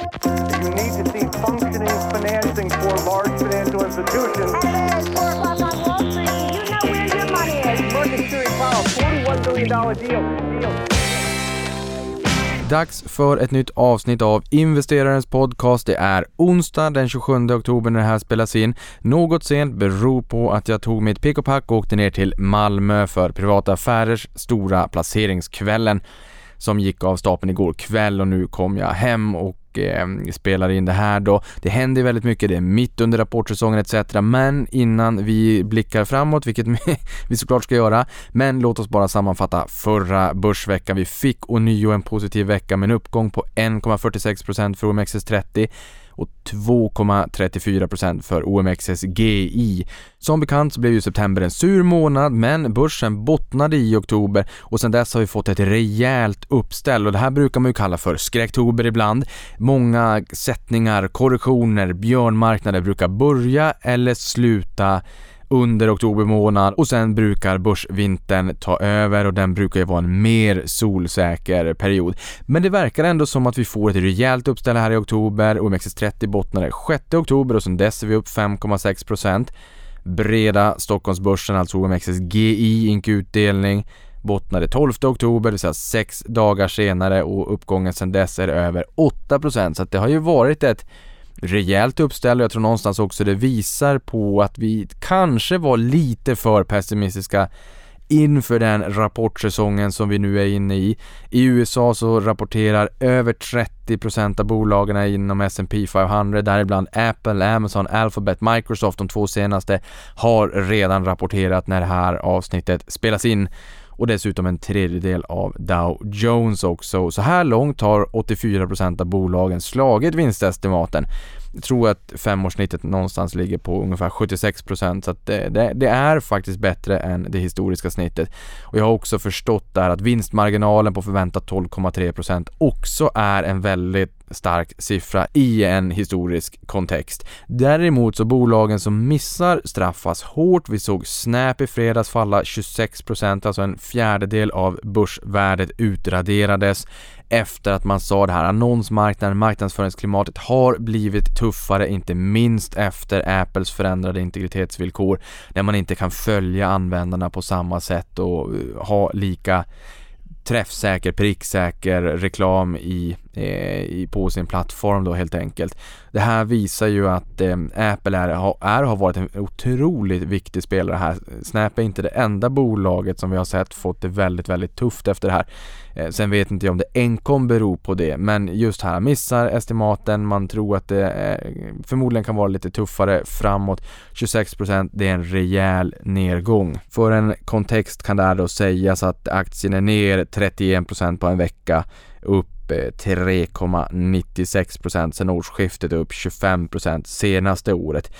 You need to see functioning financing for large financial institutions. Hello, it's 4 o'clock on Wall Street. You know where your money is. Market Security Powell, $41 billion deal. deal. Dags för ett nytt avsnitt av investerarens podcast. Det är onsdag den 27 oktober när det här spelas in. Något sent beror på att jag tog mitt pick och pack och åkte ner till Malmö för privata affärers stora placeringskvällen som gick av stapeln igår kväll och nu kom jag hem och eh, spelar in det här då. Det händer väldigt mycket, det är mitt under rapportsäsongen etc. Men innan vi blickar framåt, vilket vi såklart ska göra, men låt oss bara sammanfatta förra börsveckan. Vi fick ånyo en positiv vecka med en uppgång på 1,46% för OMXS30 och 2,34% för OMXSGI. Som bekant så blev ju september en sur månad men börsen bottnade i oktober och sedan dess har vi fått ett rejält uppställ och det här brukar man ju kalla för skräcktober ibland. Många sättningar, korrektioner, björnmarknader brukar börja eller sluta under oktober månad och sen brukar börsvintern ta över och den brukar ju vara en mer solsäker period. Men det verkar ändå som att vi får ett rejält uppställ här i oktober. OMXS30 bottnade 6 oktober och sen dess är vi upp 5,6%. Breda Stockholmsbörsen, alltså OMXS-GI, utdelning bottnade 12 oktober, det vill säga sex dagar senare och uppgången sedan dess är över 8% så att det har ju varit ett rejält uppställd och jag tror någonstans också det visar på att vi kanske var lite för pessimistiska inför den rapportsäsongen som vi nu är inne i. I USA så rapporterar över 30% av bolagen inom S&P 500, däribland Apple, Amazon, Alphabet, Microsoft, de två senaste, har redan rapporterat när det här avsnittet spelas in och dessutom en tredjedel av Dow Jones också. Så här långt har 84% av bolagen slagit vinstestimaten. Jag tror att femårssnittet någonstans ligger på ungefär 76% så att det, det, det, är faktiskt bättre än det historiska snittet. Och jag har också förstått där att vinstmarginalen på förväntat 12,3% också är en väldigt stark siffra i en historisk kontext. Däremot så bolagen som missar straffas hårt. Vi såg Snap i fredags falla 26%, alltså en fjärdedel av börsvärdet utraderades efter att man sa det här. Annonsmarknaden, marknadsföringsklimatet har blivit tuffare, inte minst efter Apples förändrade integritetsvillkor där man inte kan följa användarna på samma sätt och eh, ha lika träffsäker, pricksäker reklam i, eh, i, på sin plattform då helt enkelt. Det här visar ju att eh, Apple är, är har varit en otroligt viktig spelare här. Snap är inte det enda bolaget som vi har sett fått det väldigt, väldigt tufft efter det här. Eh, sen vet inte jag om det enkom beror på det, men just här missar estimaten, man tror att det eh, förmodligen kan vara lite tuffare framåt. 26% det är en rejäl nedgång. För en kontext kan det här då sägas att aktien är ner 31% på en vecka, upp eh, 3,96% sen årsskiftet upp 25% senaste året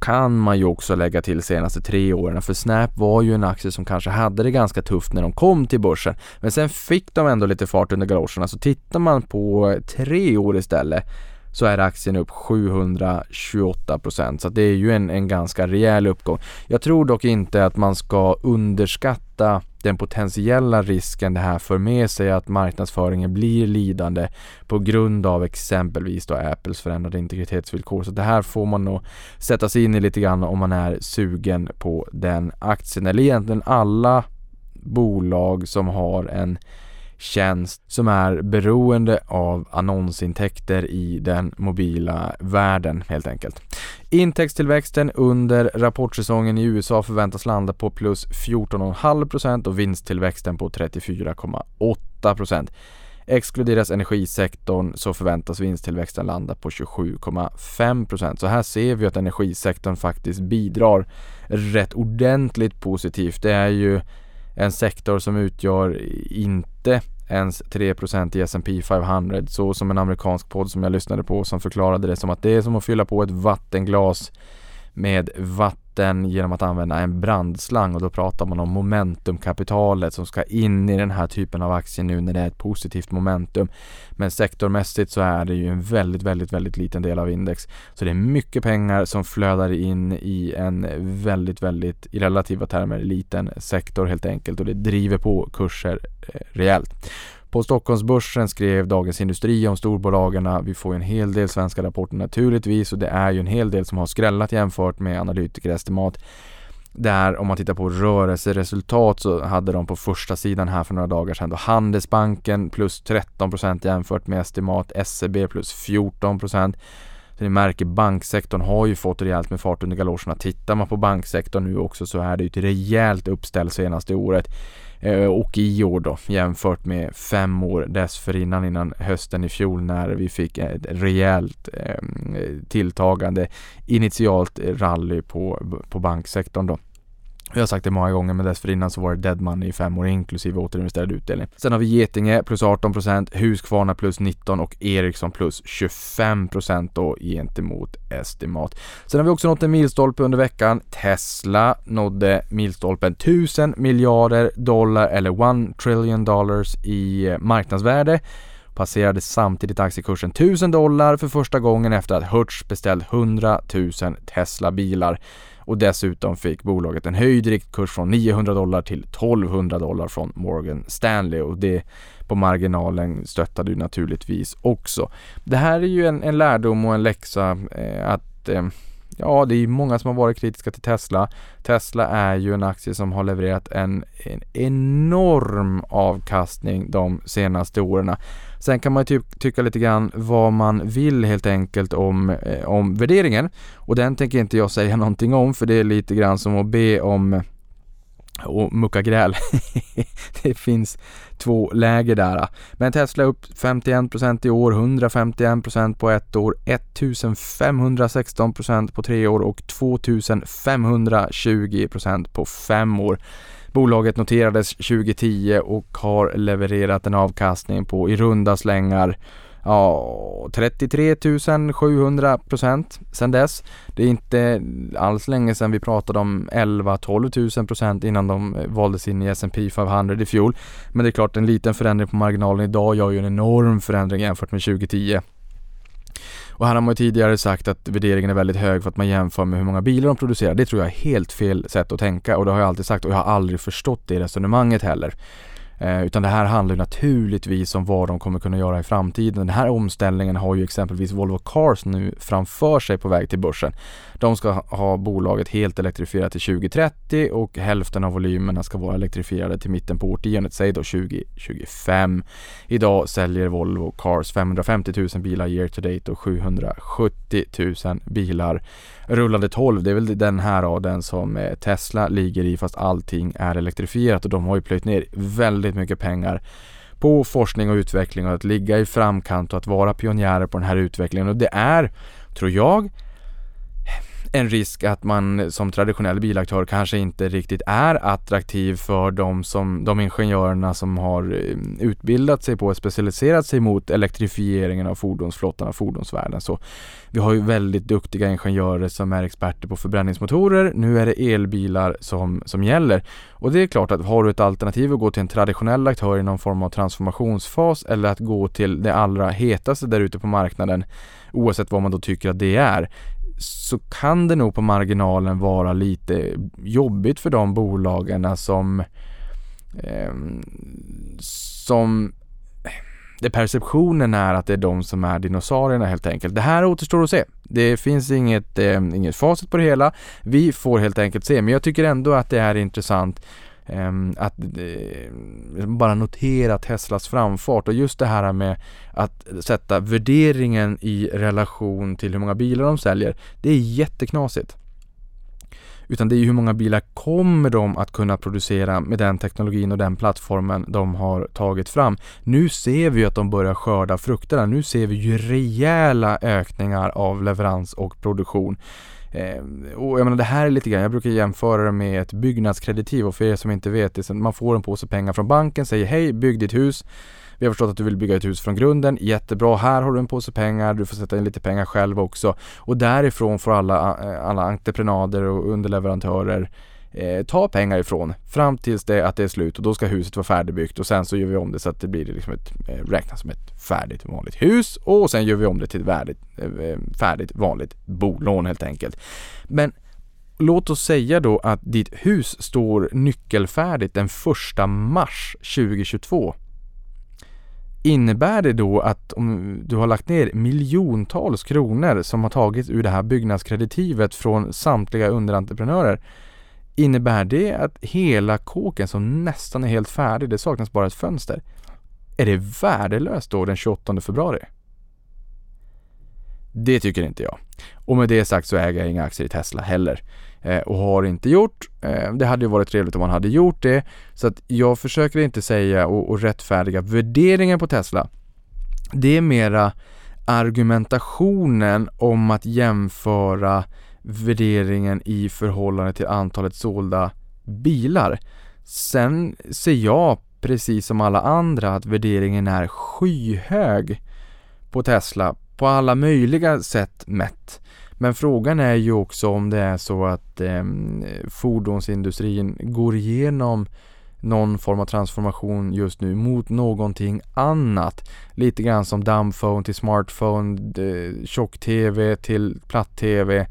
kan man ju också lägga till senaste tre åren för Snap var ju en aktie som kanske hade det ganska tufft när de kom till börsen. Men sen fick de ändå lite fart under galoscherna så tittar man på tre år istället så är aktien upp 728% så det är ju en, en ganska rejäl uppgång. Jag tror dock inte att man ska underskatta den potentiella risken det här för med sig att marknadsföringen blir lidande på grund av exempelvis då Apples förändrade integritetsvillkor. Så det här får man nog sätta sig in i lite grann om man är sugen på den aktien eller egentligen alla bolag som har en tjänst som är beroende av annonsintäkter i den mobila världen helt enkelt. Intäktstillväxten under rapportsäsongen i USA förväntas landa på plus 14,5% och vinsttillväxten på 34,8%. Exkluderas energisektorn så förväntas vinsttillväxten landa på 27,5%. Så här ser vi att energisektorn faktiskt bidrar rätt ordentligt positivt. Det är ju en sektor som utgör inte ens 3% i S&P 500 så som en amerikansk podd som jag lyssnade på som förklarade det som att det är som att fylla på ett vattenglas med vatten genom att använda en brandslang och då pratar man om momentumkapitalet som ska in i den här typen av aktier nu när det är ett positivt momentum. Men sektormässigt så är det ju en väldigt, väldigt, väldigt liten del av index. Så det är mycket pengar som flödar in i en väldigt, väldigt i relativa termer liten sektor helt enkelt och det driver på kurser eh, rejält. På Stockholmsbörsen skrev Dagens Industri om storbolagen. Vi får en hel del svenska rapporter naturligtvis och det är ju en hel del som har skrällat jämfört med analytikerestimat. Där om man tittar på rörelseresultat så hade de på första sidan här för några dagar sedan då Handelsbanken plus 13% jämfört med estimat, SEB plus 14%. Så ni märker banksektorn har ju fått rejält med fart under galoscherna. Tittar man på banksektorn nu också så är det ju ett rejält uppställ senaste året. Eh, och i år då jämfört med fem år dessförinnan innan hösten i fjol när vi fick ett rejält eh, tilltagande initialt rally på, på banksektorn då. Jag har sagt det många gånger men dessförinnan så var det dead money i fem år inklusive återinvesterad utdelning. Sen har vi Getinge plus 18%, Husqvarna plus 19% och Ericsson plus 25% då gentemot estimat. Sen har vi också nått en milstolpe under veckan. Tesla nådde milstolpen 1000 miljarder dollar eller 1 trillion dollars i eh, marknadsvärde passerade samtidigt aktiekursen 1000 dollar för första gången efter att Hertz beställt 100 000 Tesla-bilar och dessutom fick bolaget en höjd riktkurs från 900 dollar till 1200 dollar från Morgan Stanley och det på marginalen stöttade ju naturligtvis också. Det här är ju en, en lärdom och en läxa eh, att eh, Ja, det är många som har varit kritiska till Tesla. Tesla är ju en aktie som har levererat en, en enorm avkastning de senaste åren. Sen kan man ju typ tycka lite grann vad man vill helt enkelt om, eh, om värderingen och den tänker inte jag säga någonting om för det är lite grann som att be om och mucka gräl. det finns två läger där. Men Tesla upp 51% i år, 151% på ett år, 1516% på tre år och 2520% på fem år. Bolaget noterades 2010 och har levererat en avkastning på i runda slängar ja, 33 700 procent sedan dess. Det är inte alls länge sedan vi pratade om 11-12 000 procent innan de eh, valdes in i S&P 500 i fjol. Men det är klart, en liten förändring på marginalen idag gör ju en enorm förändring jämfört med 2010. Och här har man ju tidigare sagt att värderingen är väldigt hög för att man jämför med hur många bilar de producerar. Det tror jag är helt fel sätt att tänka och det har jag alltid sagt och jag har aldrig förstått det resonemanget heller. Eh, utan det här handlar naturligtvis om vad de kommer kunna göra i framtiden. Den här omställningen har ju exempelvis Volvo Cars nu framför sig på väg till börsen. De ska ha bolaget helt elektrifierat till 2030 och hälften av volymerna ska vara elektrifierade till mitten på årtiondet, säg då 2025. Idag säljer Volvo Cars 550 000 bilar year to date och 770 000 bilar rullande 12. Det är väl den här raden som eh, Tesla ligger i fast allting är elektrifierat och de har ju plöjt ner väldigt mycket pengar på forskning och utveckling och att ligga i framkant och att vara pionjärer på den här utvecklingen. Och det är, tror jag, en risk att man som traditionell bilaktör kanske inte riktigt är attraktiv för de, som, de ingenjörerna som har eh, utbildat sig på och specialiserat sig mot elektrifieringen av fordonsflottan och fordonsvärlden. Så vi har ju väldigt duktiga ingenjörer som är experter på förbränningsmotorer. Nu är det elbilar som, som gäller. Och det är klart att har du ett alternativ att gå till en traditionell aktör i någon form av transformationsfas eller att gå till det allra hetaste där ute på marknaden oavsett vad man då tycker att det är så kan det nog på marginalen vara lite jobbigt för de bolagen som eh, som det perceptionen är att det är de som är dinosaurierna helt enkelt. Det här återstår att se. Det finns inget, eh, inget facit på det hela. Vi får helt enkelt se, men jag tycker ändå att det är intressant Ehm, att eh, bara notera Teslas framfart och just det här med att sätta värderingen i relation till hur många bilar de säljer. Det är jätteknasigt. Utan det är ju hur många bilar kommer de att kunna producera med den teknologin och den plattformen de har tagit fram. Nu ser vi ju att de börjar skörda frukterna. Nu ser vi ju rejäla ökningar av leverans och produktion. Eh, och jag menar det här är lite grann, jag brukar jämföra det med ett byggnadskreditiv och för er som inte vet det, man får en påse pengar från banken, säger hej, bygg ditt hus. Vi har förstått att du vill bygga ett hus från grunden, jättebra, här har du en påse pengar, du får sätta in lite pengar själv också. Och därifrån får alla, eh, alla entreprenader och underleverantörer eh, ta pengar ifrån fram tills det att det är slut och då ska huset vara färdigbyggt och sen så gör vi om det så att det blir liksom ett, eh, räknas som ett färdigt vanligt hus och sen gör vi om det till ett värdigt, eh, eh färdigt vanligt bolån helt enkelt. Men låt oss säga då att ditt hus står nyckelfärdigt den första mars 2022 Innebär det då att om du har lagt ner miljontals kronor som har tagits ur det här byggnadskreditivet från samtliga underentreprenörer Innebär det att hela kåken som nästan är helt färdig, det saknas bara ett fönster, är det värdelöst då den 28 februari? Det tycker inte jag. Och med det sagt så äger jag inga aktier i Tesla heller. Eh, och har inte gjort. Eh, det hade ju varit trevligt om man hade gjort det. Så att jag försöker inte säga och, och rättfärdiga värderingen på Tesla. Det är mera argumentationen om att jämföra värderingen i förhållande till antalet sålda bilar. Sen ser jag precis som alla andra att värderingen är skyhög på Tesla på alla möjliga sätt mätt. Men frågan är ju också om det är så att eh, fordonsindustrin går igenom någon form av transformation just nu mot någonting annat. Lite grann som dumbphone till smartphone, tjock-tv till platt-tv Eh,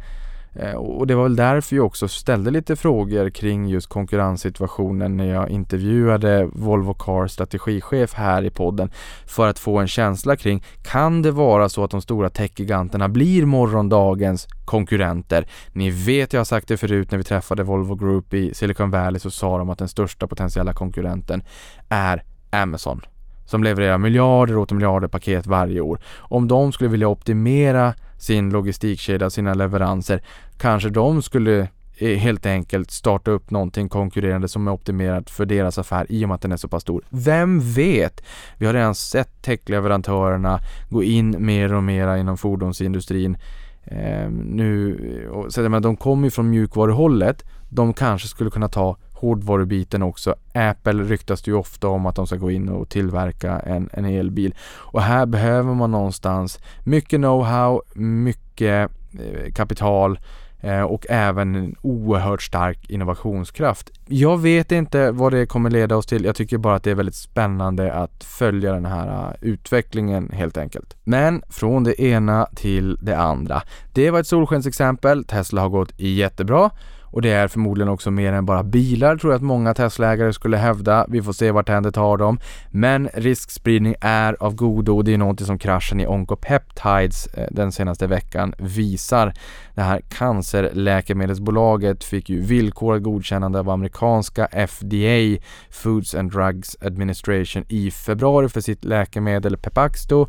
Eh, och det var väl därför jag också ställde lite frågor kring just konkurrenssituationen när jag intervjuade Volvo Cars strategichef här i podden för att få en känsla kring kan det vara så att de stora techgiganterna blir morgondagens konkurrenter? Ni vet, jag har sagt det förut när vi träffade Volvo Group i Silicon Valley så sa de att den största potentiella konkurrenten är Amazon som levererar miljarder åt miljarder paket varje år. Om de skulle vilja optimera sin logistikkedja, sina leveranser, kanske de skulle eh, helt enkelt starta upp någonting konkurrerande som är optimerat för deras affär i och med att den är så pass stor. Vem vet? Vi har redan sett techleverantörerna gå in mer och mer inom fordonsindustrin. Eh, nu, så att menar, de kommer ju från mjukvaruhållet. De kanske skulle kunna ta hårdvarubiten också. Apple ryktas det ju ofta om att de ska gå in och tillverka en, en elbil. Och här behöver man någonstans mycket know-how, mycket eh, kapital eh, och även en oerhört stark innovationskraft. Jag vet inte vad det kommer leda oss till. Jag tycker bara att det är väldigt spännande att följa den här eh, utvecklingen helt enkelt. Men från det ena till det andra. Det var ett solskensexempel. Tesla har gått jättebra. Och det är förmodligen också mer än bara bilar tror jag att många Tesla-ägare skulle hävda. Vi får se vart det tar dem. Men riskspridning är av godo och det är något som kraschen i Oncopeptides eh, den senaste veckan visar. Det här cancerläkemedelsbolaget fick ju villkorat godkännande av amerikanska FDA, Foods and Drugs Administration, i februari för sitt läkemedel Pepaxto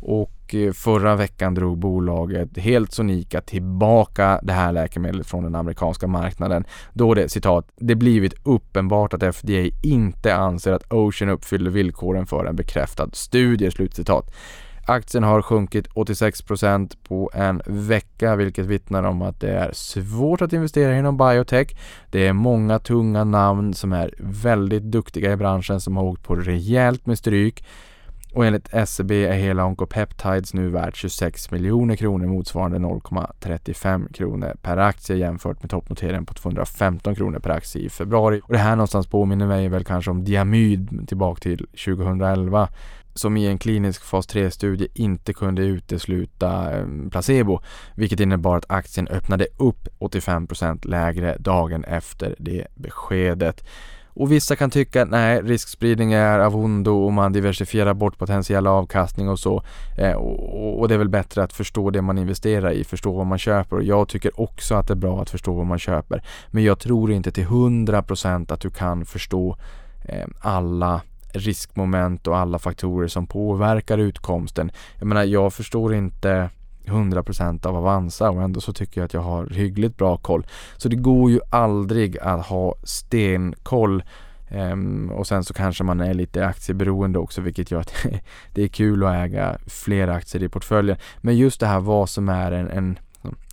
och eh, förra veckan drog bolaget helt sonika tillbaka det här läkemedlet från den amerikanska marknaden då det citat “det blivit uppenbart att FDA inte anser att Ocean uppfyller villkoren för en bekräftad studie”. Slutcitat. Aktien har sjunkit 86% på en vecka vilket vittnar om att det är svårt att investera inom biotech. Det är många tunga namn som är väldigt duktiga i branschen som har åkt på rejält med stryk. Och enligt SEB är hela Oncopeptides nu värt 26 miljoner kronor motsvarande 0,35 kronor per aktie jämfört med toppnoteringen på 215 kronor per aktie i februari. Och det här någonstans påminner mig väl kanske om Diamyd tillbaka till 2011 som i en klinisk fas 3-studie inte kunde utesluta ehm, placebo, vilket innebar att aktien öppnade upp 85% lägre dagen efter det beskedet. Och vissa kan tycka att nej, riskspridning är av ondo och man diversifierar bort potentiell avkastning och så. Eh, och, och, det är väl bättre att förstå det man investerar i, förstå vad man köper. Och jag tycker också att det är bra att förstå vad man köper. Men jag tror inte till 100% att du kan förstå eh, alla riskmoment och alla faktorer som påverkar utkomsten. Jag menar, jag förstår inte 100% av Avanza och ändå så tycker jag att jag har hyggligt bra koll. Så det går ju aldrig att ha stenkoll um, och sen så kanske man är lite aktieberoende också vilket gör att det är kul att äga flera aktier i portföljen. Men just det här vad som är en, en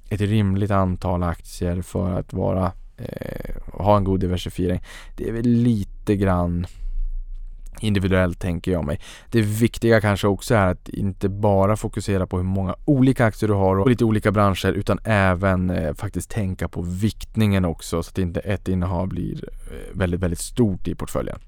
ett rimligt antal aktier för att vara eh, ha en god diversifiering. Det är väl lite grann individuellt tänker jag mig. Det viktiga kanske också är att inte bara fokusera på hur många olika aktier du har och lite olika branscher utan även eh, faktiskt tänka på viktningen också så att inte ett innehav blir eh, väldigt, väldigt stort i portföljen.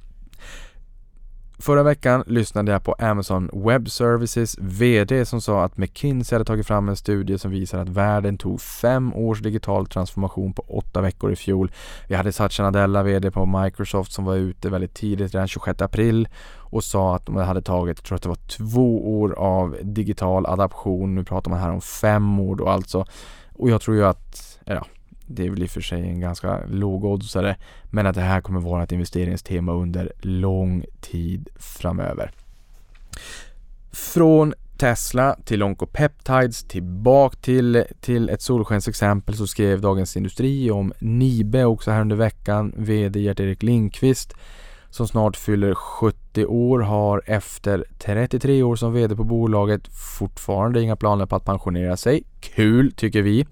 Förra veckan lyssnade jag på Amazon Web Services VD som sa att McKinsey hade tagit fram en studie som visar att världen tog fem års digital transformation på åtta veckor i fjol. Vi hade Satya Nadella, VD på Microsoft, som var ute väldigt tidigt, redan 26 april och sa att de hade tagit, jag tror att det var två år av digital adaption. Nu pratar man här om fem år då alltså. Och jag tror ju att, ja, det är väl i och för sig en ganska lågoddsare, men att det här kommer vara ett investeringstema under lång tid framöver. Från Tesla till Oncopeptides tillbaka till, till ett solskensexempel så skrev Dagens Industri om Nibe också här under veckan. VD Gert-Erik Lindqvist som snart fyller 70 år har efter 33 år som VD på bolaget fortfarande inga planer på att pensionera sig. Kul tycker vi.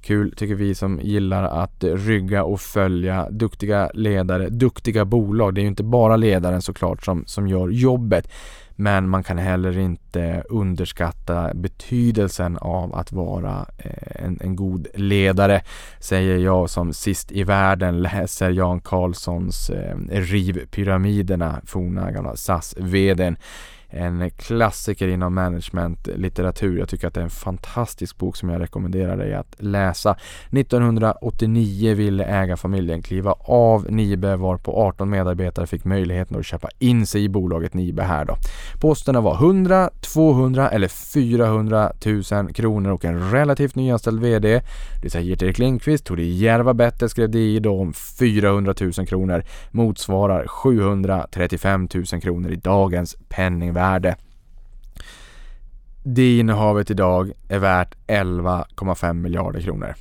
Kul tycker vi som gillar att rygga och följa duktiga ledare, duktiga bolag. Det är ju inte bara ledaren såklart som, som gör jobbet. Men man kan heller inte underskatta betydelsen av att vara eh, en, en, god ledare, säger jag som sist i världen läser Jan Carlssons eh, Riv pyramiderna, forna gamla SAS-VDn en klassiker inom managementlitteratur. Jag tycker att det är en fantastisk bok som jag rekommenderar dig att läsa. 1989 ville ägarfamiljen kliva av Nibe varpå 18 medarbetare fick möjligheten att köpa in sig i bolaget Nibe här då. Posterna var 100, 200 eller 400 000 kronor och en relativt nyanställd VD, det säger Erik Lindqvist, tog det djärva bettet skrev DI då om 400 000 kronor motsvarar 735 000 kronor i dagens penningvärde värde. Det innehavet idag är värt 11,5 miljarder kronor.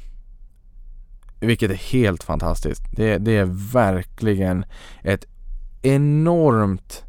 Vilket är helt fantastiskt. Det, det är verkligen ett enormt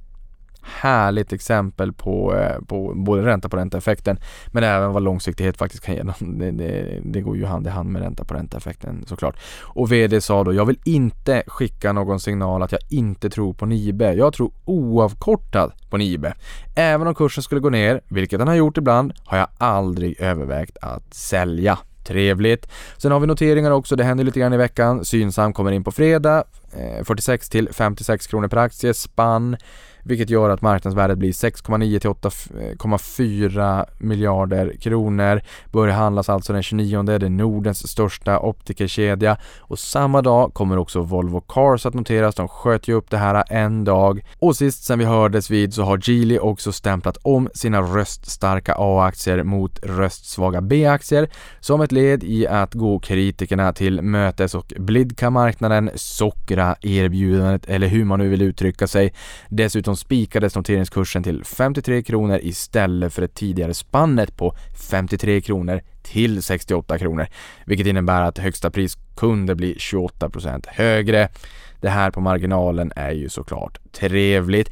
härligt exempel på, eh, på både ränta på ränta-effekten men även vad långsiktighet faktiskt kan ge. Det, det, det, går ju hand i hand med ränta på ränta-effekten såklart. Och VD sa då, jag vill inte skicka någon signal att jag inte tror på Nibe. Jag tror oavkortat på Nibe. Även om kursen skulle gå ner, vilket den har gjort ibland, har jag aldrig övervägt att sälja. Trevligt. Sen har vi noteringar också, det händer lite grann i veckan. Synsam kommer in på fredag, eh, 46 till 56 kronor per aktie. Spann vilket gör att marknadsvärdet blir 6,9 till 8,4 miljarder kronor. Börjar handlas alltså den 29, det är Nordens största optikerkedja och samma dag kommer också Volvo Cars att noteras. De sköt ju upp det här en dag och sist sen vi hördes vid så har Geely också stämplat om sina röststarka A-aktier mot röstsvaga B-aktier som ett led i att gå kritikerna till mötes och blidka marknaden, sockra erbjudandet eller hur man nu vill uttrycka sig. Dessutom spikades noteringskursen till 53 kronor istället för det tidigare spannet på 53 kronor till 68 kronor, vilket innebär att högsta pris kunde bli 28% högre. Det här på marginalen är ju såklart trevligt.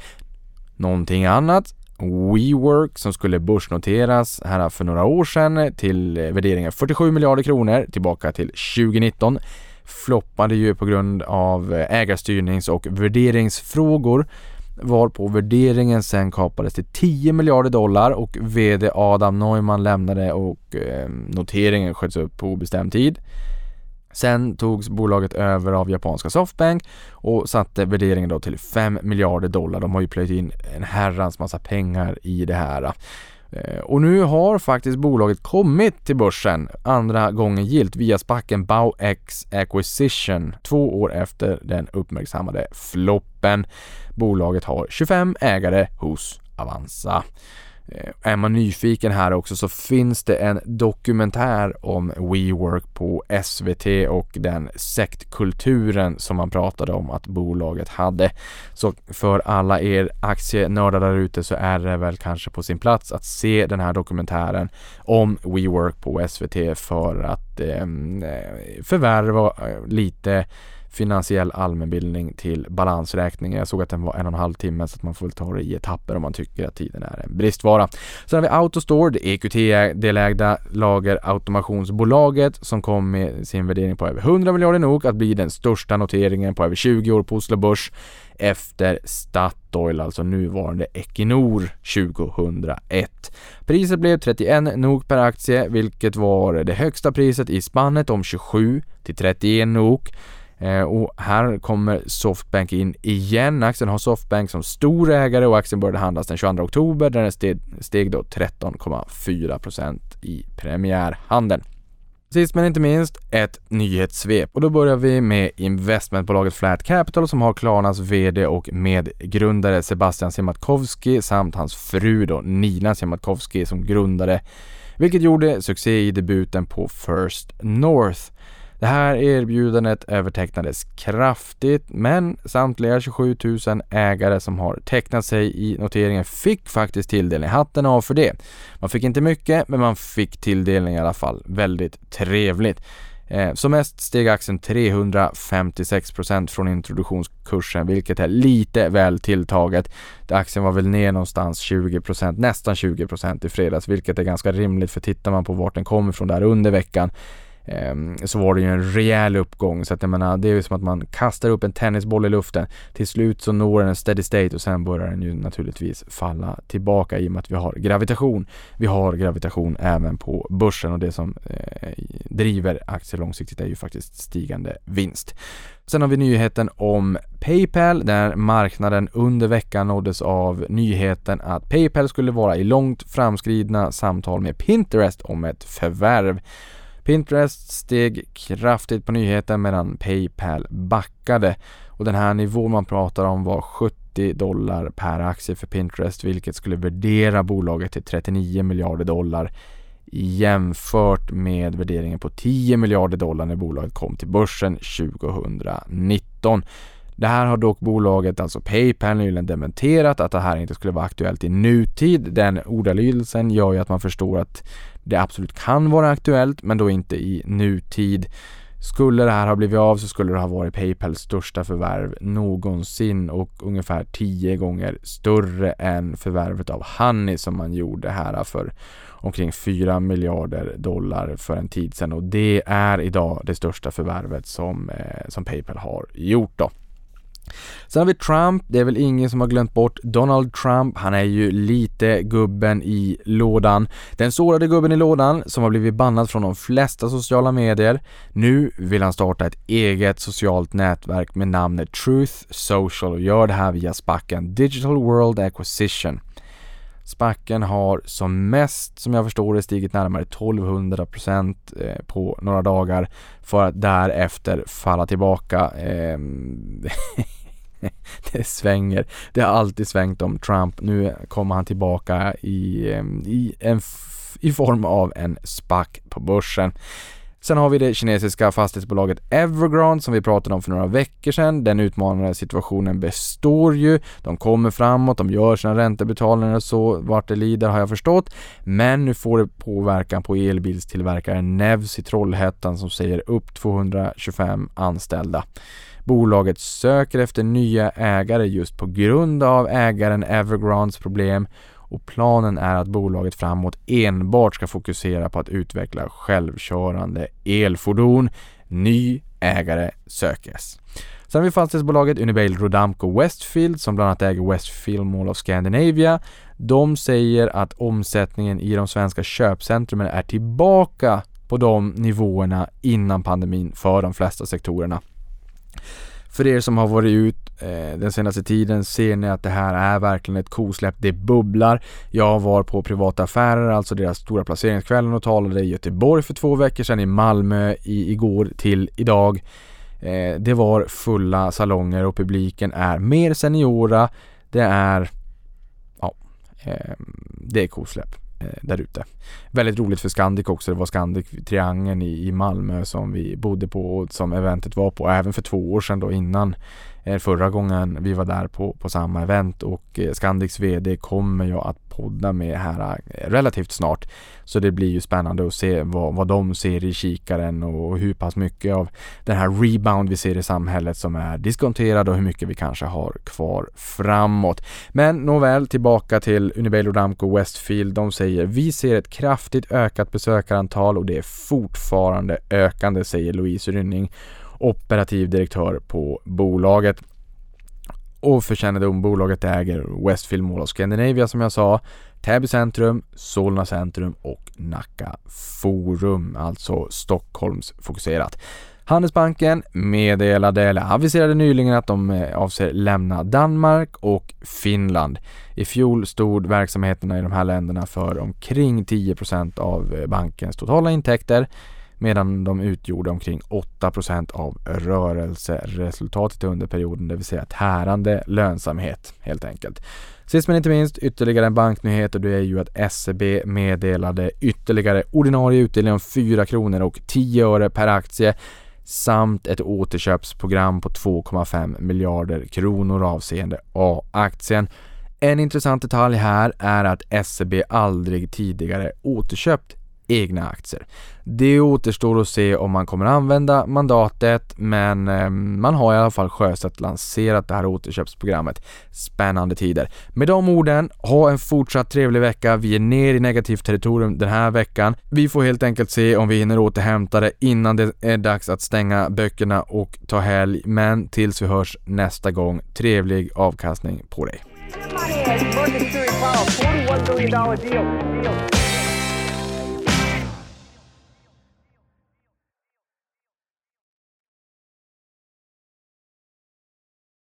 Någonting annat WeWork som skulle börsnoteras här för några år sedan till värderingen 47 miljarder kronor tillbaka till 2019 floppade ju på grund av ägarstyrnings och värderingsfrågor varpå värderingen sen kapades till 10 miljarder dollar och VD Adam Neumann lämnade och eh, noteringen sköts upp på obestämd tid. Sen togs bolaget över av japanska Softbank och satte värderingen då till 5 miljarder dollar. De har ju plöjt in en herrans massa pengar i det här. Eh, och nu har faktiskt bolaget kommit till börsen andra gången gilt via spacken Bauex Acquisition två år efter den uppmärksammade floppen. Bolaget har 25 ägare hos Avanza. Eh, är man nyfiken här också så finns det en dokumentär om WeWork på SVT och den sektkulturen som man pratade om att bolaget hade. Så för alla er aktienördar där ute så är det väl kanske på sin plats att se den här dokumentären om WeWork på SVT för att ehm, eh, förvärva eh, lite finansiell allmänbildning till balansräkningen. Jag såg att den var en och en halv timme så att man får väl ta det i etapper om man tycker att tiden är en bristvara. Sen har vi Autostore, det EQT-delägda lagerautomationsbolaget som kom med sin värdering på över 100 miljarder nog att bli den största noteringen på över 20 år på Oslo Börs efter Statoil, alltså nuvarande Equinor 2001. Priset blev 31 NOK per aktie, vilket var det högsta priset i spannet om 27 till 31 NOK Eh, och här kommer Softbank in igen. Aktien har Softbank som stor ägare och aktien började handlas den 22 oktober där den steg, steg då 13,4% i premiärhandeln. Sist men inte minst ett nyhetssvep och då börjar vi med investmentbolaget Flat Capital som har Klarnas VD och medgrundare Sebastian Siemiatkowski samt hans fru då Nina Siemiatkowski som grundare vilket gjorde succé i debuten på First North. Det här erbjudandet övertecknades kraftigt men samtliga 27 000 ägare som har tecknat sig i noteringen fick faktiskt tilldelning. Hatten av för det. Man fick inte mycket men man fick tilldelning i alla fall. Väldigt trevligt. Eh, som mest steg aktien 356% från introduktionskursen vilket är lite väl tilltaget. Aktien var väl ner någonstans 20% nästan 20% i fredags vilket är ganska rimligt för tittar man på vart den kommer ifrån där under veckan Ehm, så var det ju en rejäl uppgång. Så att jag menar, det är ju som att man kastar upp en tennisboll i luften. Till slut så når den en steady state och sen börjar den ju naturligtvis falla tillbaka i och med att vi har gravitation. Vi har gravitation även på börsen och det som eh, driver aktier långsiktigt är ju faktiskt stigande vinst. Sen har vi nyheten om Paypal där marknaden under veckan nåddes av nyheten att Paypal skulle vara i långt framskridna samtal med Pinterest om ett förvärv. Pinterest steg kraftigt på nyheten medan Paypal backade och den här nivån man pratar om var 70 dollar per aktie för Pinterest vilket skulle värdera bolaget till 39 miljarder dollar jämfört med värderingen på 10 miljarder dollar när bolaget kom till börsen 2019. Det här har dock bolaget, alltså Paypal, nyligen dementerat att det här inte skulle vara aktuellt i nutid. Den ordalydelsen gör ju att man förstår att det absolut kan vara aktuellt, men då inte i nutid. Skulle det här ha blivit av så skulle det ha varit Paypals största förvärv någonsin och ungefär tio gånger större än förvärvet av Honey som man gjorde här för omkring 4 miljarder dollar för en tid sedan och det är idag det största förvärvet som, eh, som Paypal har gjort då. Sen har vi Trump, det är väl ingen som har glömt bort Donald Trump. Han är ju lite gubben i lådan. Den sårade gubben i lådan som har blivit bannad från de flesta sociala medier. Nu vill han starta ett eget socialt nätverk med namnet Truth Social och gör det här via spacken Digital World Acquisition. Spacken har som mest, som jag förstår det, stigit närmare 1200% eh, på några dagar för att därefter falla tillbaka. Ehm, det svänger. Det har alltid svängt om Trump. Nu kommer han tillbaka i, ehm, i, en i form av en SPAC på börsen. Sen har vi det kinesiska fastighetsbolaget Evergrande som vi pratade om för några veckor sedan. Den utmanande situationen består ju. De kommer framåt, de gör sina räntebetalningar och så vart det lider har jag förstått. Men nu får det påverkan på elbilstillverkaren Nevs i Trollhättan som säger upp 225 anställda. Bolaget söker efter nya ägare just på grund av ägaren Evergrandes problem och planen är att bolaget framåt enbart ska fokusera på att utveckla självkörande elfordon. Ny ägare sökes. Sen har vi fastighetsbolaget Unibail Rodamco Westfield som bland annat äger Westfield Mall of Scandinavia. De säger att omsättningen i de svenska köpcentrumen är tillbaka på de nivåerna innan pandemin för de flesta sektorerna. För er som har varit ut eh, den senaste tiden ser ni att det här är verkligen ett kosläpp. Det bubblar. Jag var på privata affärer, alltså deras stora placeringskvällen och talade i Göteborg för två veckor sedan, i Malmö i, igår till idag. Eh, det var fulla salonger och publiken är mer seniora. Det är, ja, eh, det är kosläpp. Eh, där ute. Väldigt roligt för Scandic också. Det var Scandic Triangeln i, Malmö som vi bodde på och som eventet var på. Även för två år sedan då innan eh, förra gången vi var där på, på samma event och eh, Scandics VD kommer jag att podda med här eh, relativt snart. Så det blir ju spännande att se vad, vad de ser i kikaren och hur pass mycket av den här rebound vi ser i samhället som är diskonterad och hur mycket vi kanske har kvar framåt. Men nåväl, tillbaka till Unibail Rodamco Westfield. De säger vi ser ett kraftigt ökat besökarantal och det är fortfarande ökande, säger Louise Rynning operativ direktör på bolaget. Och för kännedom, bolaget äger Westfield Mall of Scandinavia som jag sa, Täby centrum, Solna centrum och Nacka Forum, alltså Stockholms fokuserat. Handelsbanken meddelade eller aviserade nyligen att de eh, avser lämna Danmark och Finland. I fjol stod verksamheterna i de här länderna för omkring 10% av eh, bankens totala intäkter medan de utgjorde omkring 8% av rörelseresultatet under perioden, det vill säga tärande lönsamhet helt enkelt. Sist men inte minst ytterligare en banknyhet och det är ju att SEB meddelade ytterligare ordinarie utdelning om 4 kronor och 10 öre per aktie samt ett återköpsprogram på 2,5 miljarder kronor avseende A-aktien. En intressant detalj här är att SEB aldrig tidigare återköpt egna aktier. Det återstår att se om man kommer använda mandatet men eh, man har i alla fall sjösatt lanserat det här återköpsprogrammet. Spännande tider. Med de orden, ha en fortsatt trevlig vecka. Vi är ner i negativt territorium den här veckan. Vi får helt enkelt se om vi hinner återhämta det innan det är dags att stänga böckerna och ta helg. Men tills vi hörs nästa gång, trevlig avkastning på dig.